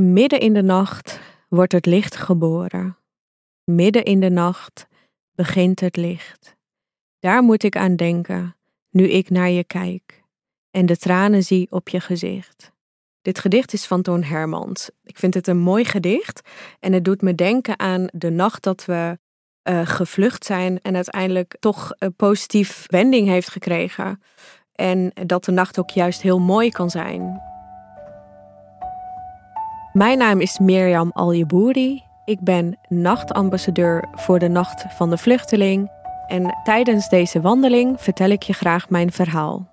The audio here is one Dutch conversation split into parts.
Midden in de nacht wordt het licht geboren. Midden in de nacht begint het licht. Daar moet ik aan denken, nu ik naar je kijk en de tranen zie op je gezicht. Dit gedicht is van Toon Hermans. Ik vind het een mooi gedicht en het doet me denken aan de nacht dat we uh, gevlucht zijn en uiteindelijk toch een positief wending heeft gekregen. En dat de nacht ook juist heel mooi kan zijn. Mijn naam is Mirjam Aljebouri. Ik ben nachtambassadeur voor de Nacht van de Vluchteling. En tijdens deze wandeling vertel ik je graag mijn verhaal.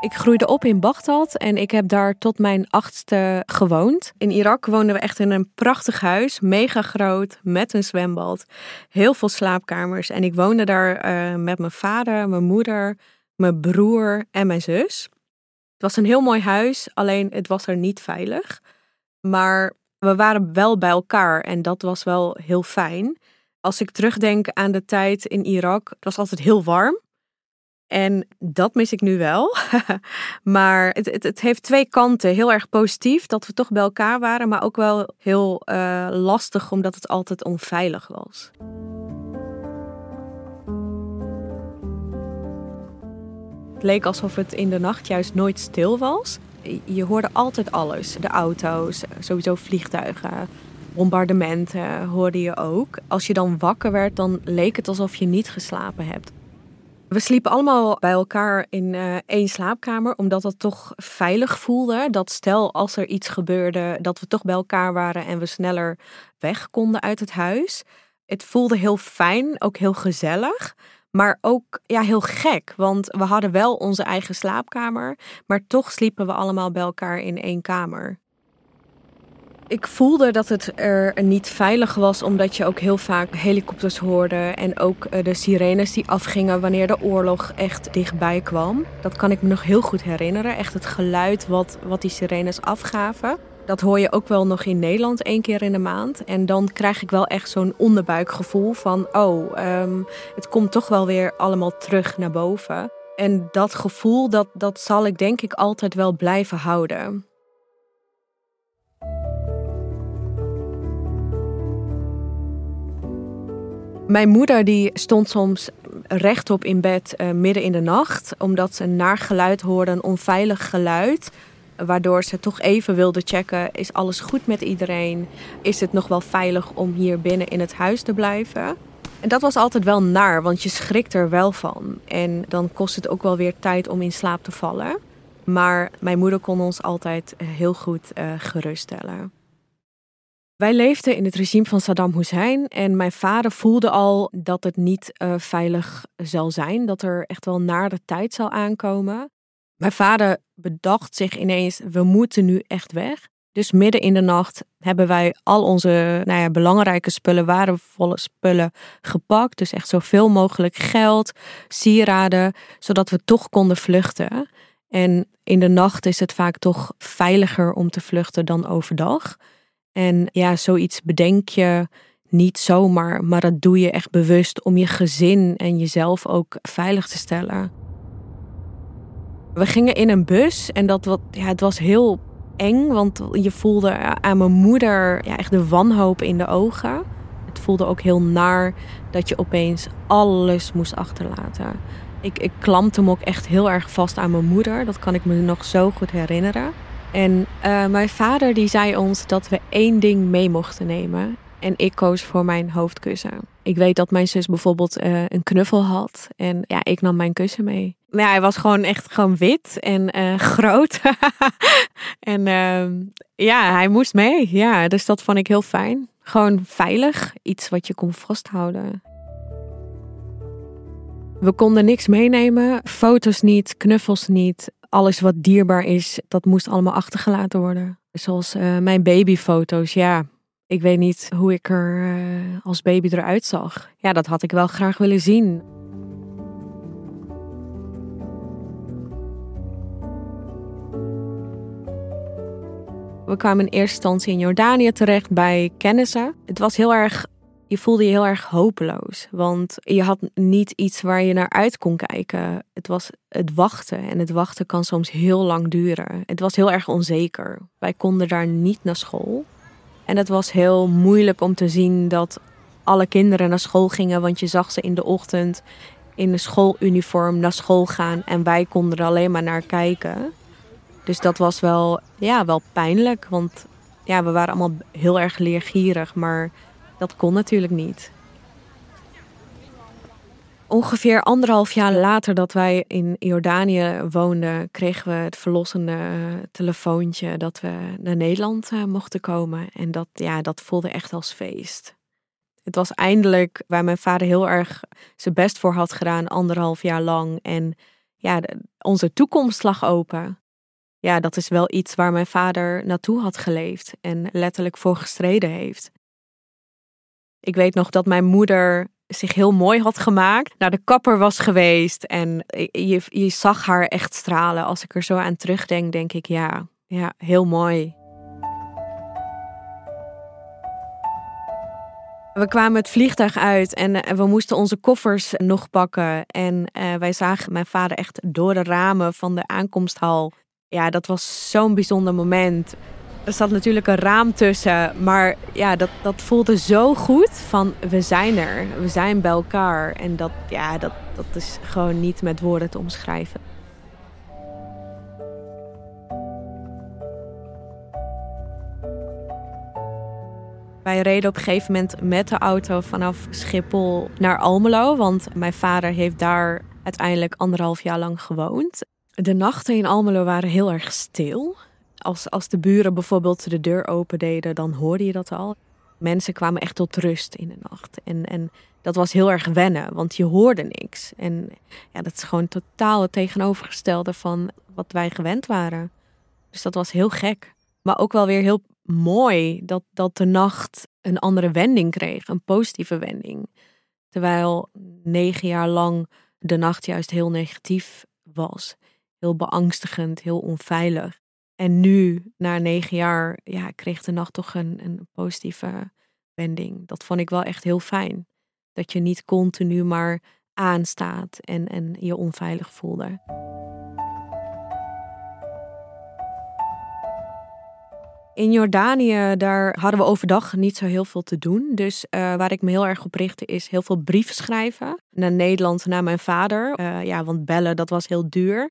Ik groeide op in Bagdad en ik heb daar tot mijn achtste gewoond. In Irak woonden we echt in een prachtig huis, mega groot, met een zwembad, heel veel slaapkamers. En ik woonde daar uh, met mijn vader, mijn moeder, mijn broer en mijn zus. Het was een heel mooi huis, alleen het was er niet veilig. Maar we waren wel bij elkaar en dat was wel heel fijn. Als ik terugdenk aan de tijd in Irak, het was altijd heel warm. En dat mis ik nu wel. maar het, het, het, heeft twee kanten. Heel erg positief dat we toch bij elkaar waren, maar ook wel heel uh, lastig omdat het altijd onveilig was. Het leek alsof het in de nacht juist nooit stil was. Je hoorde altijd alles. De auto's, sowieso vliegtuigen, bombardementen hoorde je ook. Als je dan wakker werd, dan leek het alsof je niet geslapen hebt. We sliepen allemaal bij elkaar in uh, één slaapkamer, omdat het toch veilig voelde. Dat stel als er iets gebeurde, dat we toch bij elkaar waren en we sneller weg konden uit het huis. Het voelde heel fijn, ook heel gezellig. Maar ook ja, heel gek, want we hadden wel onze eigen slaapkamer, maar toch sliepen we allemaal bij elkaar in één kamer. Ik voelde dat het er niet veilig was, omdat je ook heel vaak helikopters hoorde en ook eh, de sirenes die afgingen wanneer de oorlog echt dichtbij kwam. Dat kan ik me nog heel goed herinneren. Echt het geluid wat, wat die sirenes afgaven. Dat hoor je ook wel nog in Nederland één keer in de maand. En dan krijg ik wel echt zo'n onderbuikgevoel van: oh, ehm, het komt toch wel weer allemaal terug naar boven. En dat gevoel, dat, dat zal ik denk ik altijd wel blijven houden. Mijn moeder die stond soms rechtop in bed uh, midden in de nacht, omdat ze een naar geluid hoorde, een onveilig geluid. Waardoor ze toch even wilde checken: is alles goed met iedereen? Is het nog wel veilig om hier binnen in het huis te blijven? En dat was altijd wel naar, want je schrikt er wel van. En dan kost het ook wel weer tijd om in slaap te vallen. Maar mijn moeder kon ons altijd heel goed uh, geruststellen. Wij leefden in het regime van Saddam Hussein en mijn vader voelde al dat het niet uh, veilig zal zijn, dat er echt wel naar de tijd zal aankomen. Mijn vader bedacht zich ineens, we moeten nu echt weg. Dus midden in de nacht hebben wij al onze nou ja, belangrijke spullen, waardevolle spullen gepakt. Dus echt zoveel mogelijk geld, sieraden, zodat we toch konden vluchten. En in de nacht is het vaak toch veiliger om te vluchten dan overdag. En ja, zoiets bedenk je niet zomaar, maar dat doe je echt bewust om je gezin en jezelf ook veilig te stellen. We gingen in een bus en dat wat, ja, het was heel eng, want je voelde aan mijn moeder ja, echt de wanhoop in de ogen. Het voelde ook heel naar dat je opeens alles moest achterlaten. Ik, ik klampte me ook echt heel erg vast aan mijn moeder. Dat kan ik me nog zo goed herinneren. En uh, mijn vader die zei ons dat we één ding mee mochten nemen. En ik koos voor mijn hoofdkussen. Ik weet dat mijn zus bijvoorbeeld uh, een knuffel had. En ja, ik nam mijn kussen mee. Nou, hij was gewoon echt gewoon wit en uh, groot. en uh, ja, hij moest mee. Ja, dus dat vond ik heel fijn. Gewoon veilig. Iets wat je kon vasthouden. We konden niks meenemen. Foto's niet, knuffels niet alles wat dierbaar is, dat moest allemaal achtergelaten worden. Zoals uh, mijn babyfoto's, ja. Ik weet niet hoe ik er uh, als baby eruit zag. Ja, dat had ik wel graag willen zien. We kwamen in eerste instantie in Jordanië terecht bij kennissen. Het was heel erg je voelde je heel erg hopeloos. Want je had niet iets waar je naar uit kon kijken. Het was het wachten. En het wachten kan soms heel lang duren. Het was heel erg onzeker. Wij konden daar niet naar school. En het was heel moeilijk om te zien dat alle kinderen naar school gingen. Want je zag ze in de ochtend in een schooluniform naar school gaan. En wij konden er alleen maar naar kijken. Dus dat was wel, ja, wel pijnlijk. Want ja, we waren allemaal heel erg leergierig. Maar dat kon natuurlijk niet. Ongeveer anderhalf jaar later dat wij in Jordanië woonden, kregen we het verlossende telefoontje dat we naar Nederland eh, mochten komen. En dat, ja, dat voelde echt als feest. Het was eindelijk waar mijn vader heel erg zijn best voor had gedaan, anderhalf jaar lang. En ja, onze toekomst lag open. Ja, dat is wel iets waar mijn vader naartoe had geleefd en letterlijk voor gestreden heeft. Ik weet nog dat mijn moeder zich heel mooi had gemaakt, naar de kapper was geweest en je, je zag haar echt stralen. Als ik er zo aan terugdenk, denk ik ja, ja, heel mooi. We kwamen het vliegtuig uit en eh, we moesten onze koffers nog pakken. En uh, wij zagen mijn vader echt door de ramen van de aankomsthal. Ja, dat was zo'n bijzonder moment. Er zat natuurlijk een raam tussen, maar ja, dat, dat voelde zo goed van we zijn er, we zijn bij elkaar. En dat, ja, dat, dat is gewoon niet met woorden te omschrijven. Wij reden op een gegeven moment met de auto vanaf Schiphol naar Almelo, want mijn vader heeft daar uiteindelijk anderhalf jaar lang gewoond. De nachten in Almelo waren heel erg stil. Als, als de buren bijvoorbeeld de deur open deden, dan hoorde je dat al. Mensen kwamen echt tot rust in de nacht. En, en dat was heel erg wennen, want je hoorde niks. En ja, dat is gewoon totaal het tegenovergestelde van wat wij gewend waren. Dus dat was heel gek. Maar ook wel weer heel mooi dat, dat de nacht een andere wending kreeg, een positieve wending. Terwijl negen jaar lang de nacht juist heel negatief was. Heel beangstigend, heel onveilig. En nu, na negen jaar, ja, kreeg de nacht toch een, een positieve wending. Dat vond ik wel echt heel fijn. Dat je niet continu maar aanstaat en, en je onveilig voelde. In Jordanië, daar hadden we overdag niet zo heel veel te doen. Dus uh, waar ik me heel erg op richtte is heel veel brieven schrijven. Naar Nederland, naar mijn vader. Uh, ja, want bellen, dat was heel duur.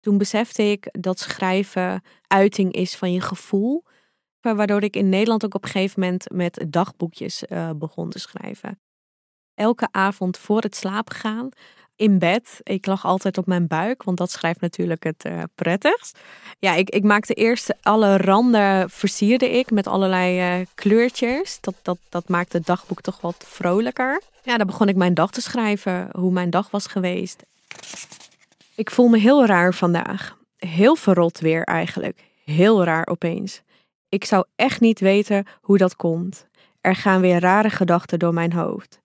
Toen besefte ik dat schrijven uiting is van je gevoel. Waardoor ik in Nederland ook op een gegeven moment met dagboekjes uh, begon te schrijven. Elke avond voor het slapen gaan in bed. Ik lag altijd op mijn buik, want dat schrijft natuurlijk het uh, prettigst. Ja, ik, ik maakte eerst alle randen versierde ik met allerlei uh, kleurtjes. Dat, dat, dat maakte het dagboek toch wat vrolijker. Ja, dan begon ik mijn dag te schrijven, hoe mijn dag was geweest. Ik voel me heel raar vandaag. Heel verrot weer eigenlijk. Heel raar opeens. Ik zou echt niet weten hoe dat komt. Er gaan weer rare gedachten door mijn hoofd.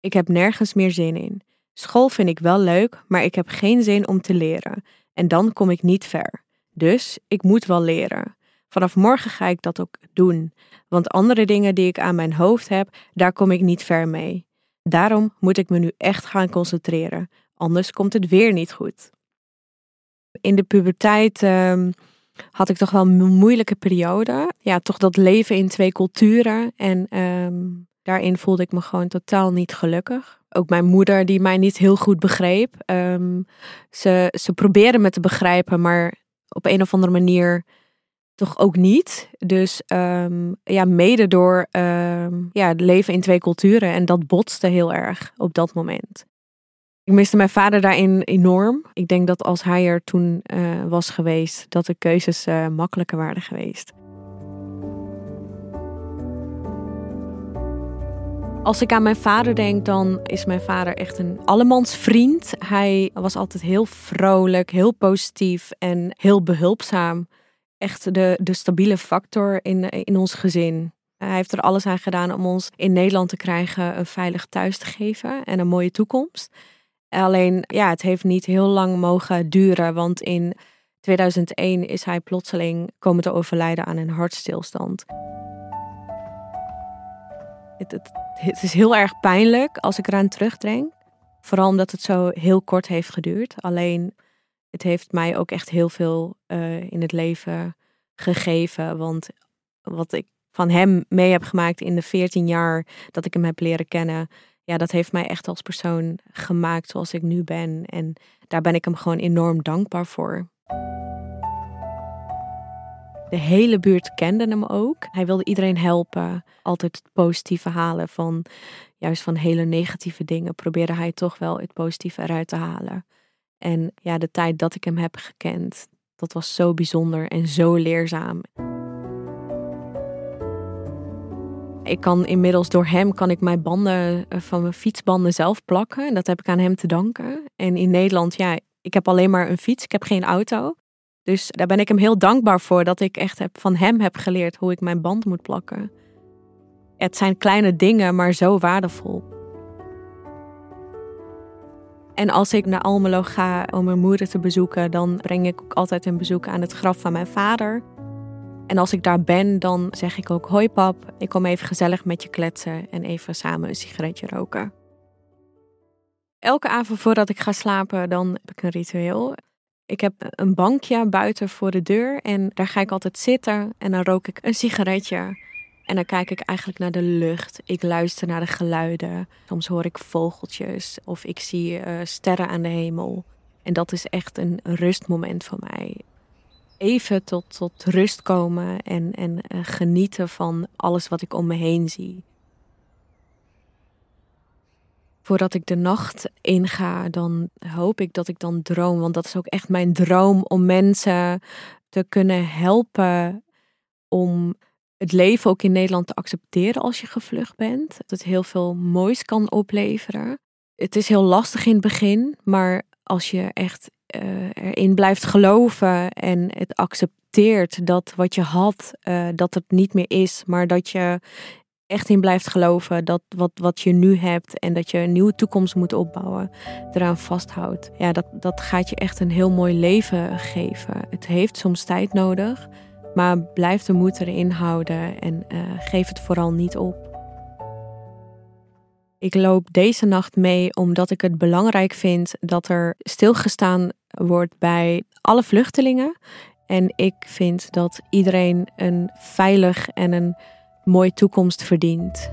Ik heb nergens meer zin in. School vind ik wel leuk, maar ik heb geen zin om te leren. En dan kom ik niet ver. Dus ik moet wel leren. Vanaf morgen ga ik dat ook doen. Want andere dingen die ik aan mijn hoofd heb, daar kom ik niet ver mee. Daarom moet ik me nu echt gaan concentreren. Anders komt het weer niet goed. In de puberteit um, had ik toch wel een moeilijke periode. Ja, toch dat leven in twee culturen. En um, daarin voelde ik me gewoon totaal niet gelukkig ook mijn moeder die mij niet heel goed begreep. Um, ze, ze probeerde me te begrijpen, maar op een of andere manier toch ook niet. Dus ja, mede door ja, het leven in twee culturen. En dat botste heel erg op dat moment. Ik miste mijn vader daarin enorm. Ik denk dat als hij er toen uh, was geweest, dat de keuzes uh, makkelijker waren geweest. Als ik aan mijn vader denk, dan is mijn vader echt een allemansvriend. Hij was altijd heel vrolijk, heel positief en heel behulpzaam. Echt de, de stabiele factor in, in ons gezin. Hij heeft er alles aan gedaan om ons in Nederland te krijgen een veilig thuis te geven en een mooie toekomst. Alleen, ja, het heeft niet heel lang mogen duren, want in 2001 is hij plotseling komen te overlijden aan een hartstilstand. Het, is heel erg pijnlijk als ik eraan terugdenk. Vooral omdat het zo heel kort heeft geduurd. Alleen het heeft mij ook echt heel veel uh, in het leven gegeven. Want wat ik van hem mee heb gemaakt in de 14 jaar dat ik hem heb leren kennen, ja, dat heeft mij echt als persoon gemaakt zoals ik nu ben. En daar ben ik hem gewoon enorm dankbaar voor. De hele buurt kende hem ook. Hij wilde iedereen helpen. Altijd het positieve halen van juist van hele negatieve dingen. Probeerde hij toch wel het positieve eruit te halen. En ja, de tijd dat ik hem heb gekend, dat was zo bijzonder en zo leerzaam. Ik kan inmiddels door hem kan ik mijn banden eh, van mijn fietsbanden zelf plakken. En dat heb ik aan hem te danken. En in Nederland, ja, ik heb alleen maar een fiets. Ik heb geen auto. Dus daar ben ik hem heel dankbaar voor dat ik echt heb, van hem heb geleerd hoe ik mijn band moet plakken. Het zijn kleine dingen, maar zo waardevol. En als ik naar Almelo ga om mijn moeder te bezoeken, dan breng ik ook altijd een bezoek aan het graf van mijn vader. En als ik daar ben, dan zeg ik ook: Hoi pap, ik kom even gezellig met je kletsen en even samen een sigaretje roken. Elke avond voordat ik ga slapen, dan heb ik een ritueel. Ik heb een bankje buiten voor de deur en daar ga ik altijd zitten en dan rook ik een sigaretje. En dan kijk ik eigenlijk naar de lucht. Ik luister naar de geluiden. Soms hoor ik vogeltjes of ik zie uh, sterren aan de hemel. En dat is echt een rustmoment voor mij. Even tot, tot rust komen en, en uh, genieten van alles wat ik om me heen zie. Voordat ik de nacht inga, dan hoop ik dat ik dan droom. Want dat is ook echt mijn droom om mensen te kunnen helpen om het leven ook in Nederland te accepteren als je gevlucht bent. Dat het heel veel moois kan opleveren. Het is heel lastig in het begin, maar als je echt uh, erin blijft geloven en het accepteert dat wat je had, uh, dat het niet meer is, maar dat je echt in blijft geloven dat wat, wat je nu hebt en dat je een nieuwe toekomst moet opbouwen, eraan vasthoudt. Ja, dat, dat gaat je echt een heel mooi leven geven. Het heeft soms tijd nodig. Maar blijf de moed erin houden en uh, geef het vooral niet op. Ik loop deze nacht mee omdat ik het belangrijk vind dat er stilgestaan wordt bij alle vluchtelingen. En ik vind dat iedereen een veilig en een mooie toekomst verdient.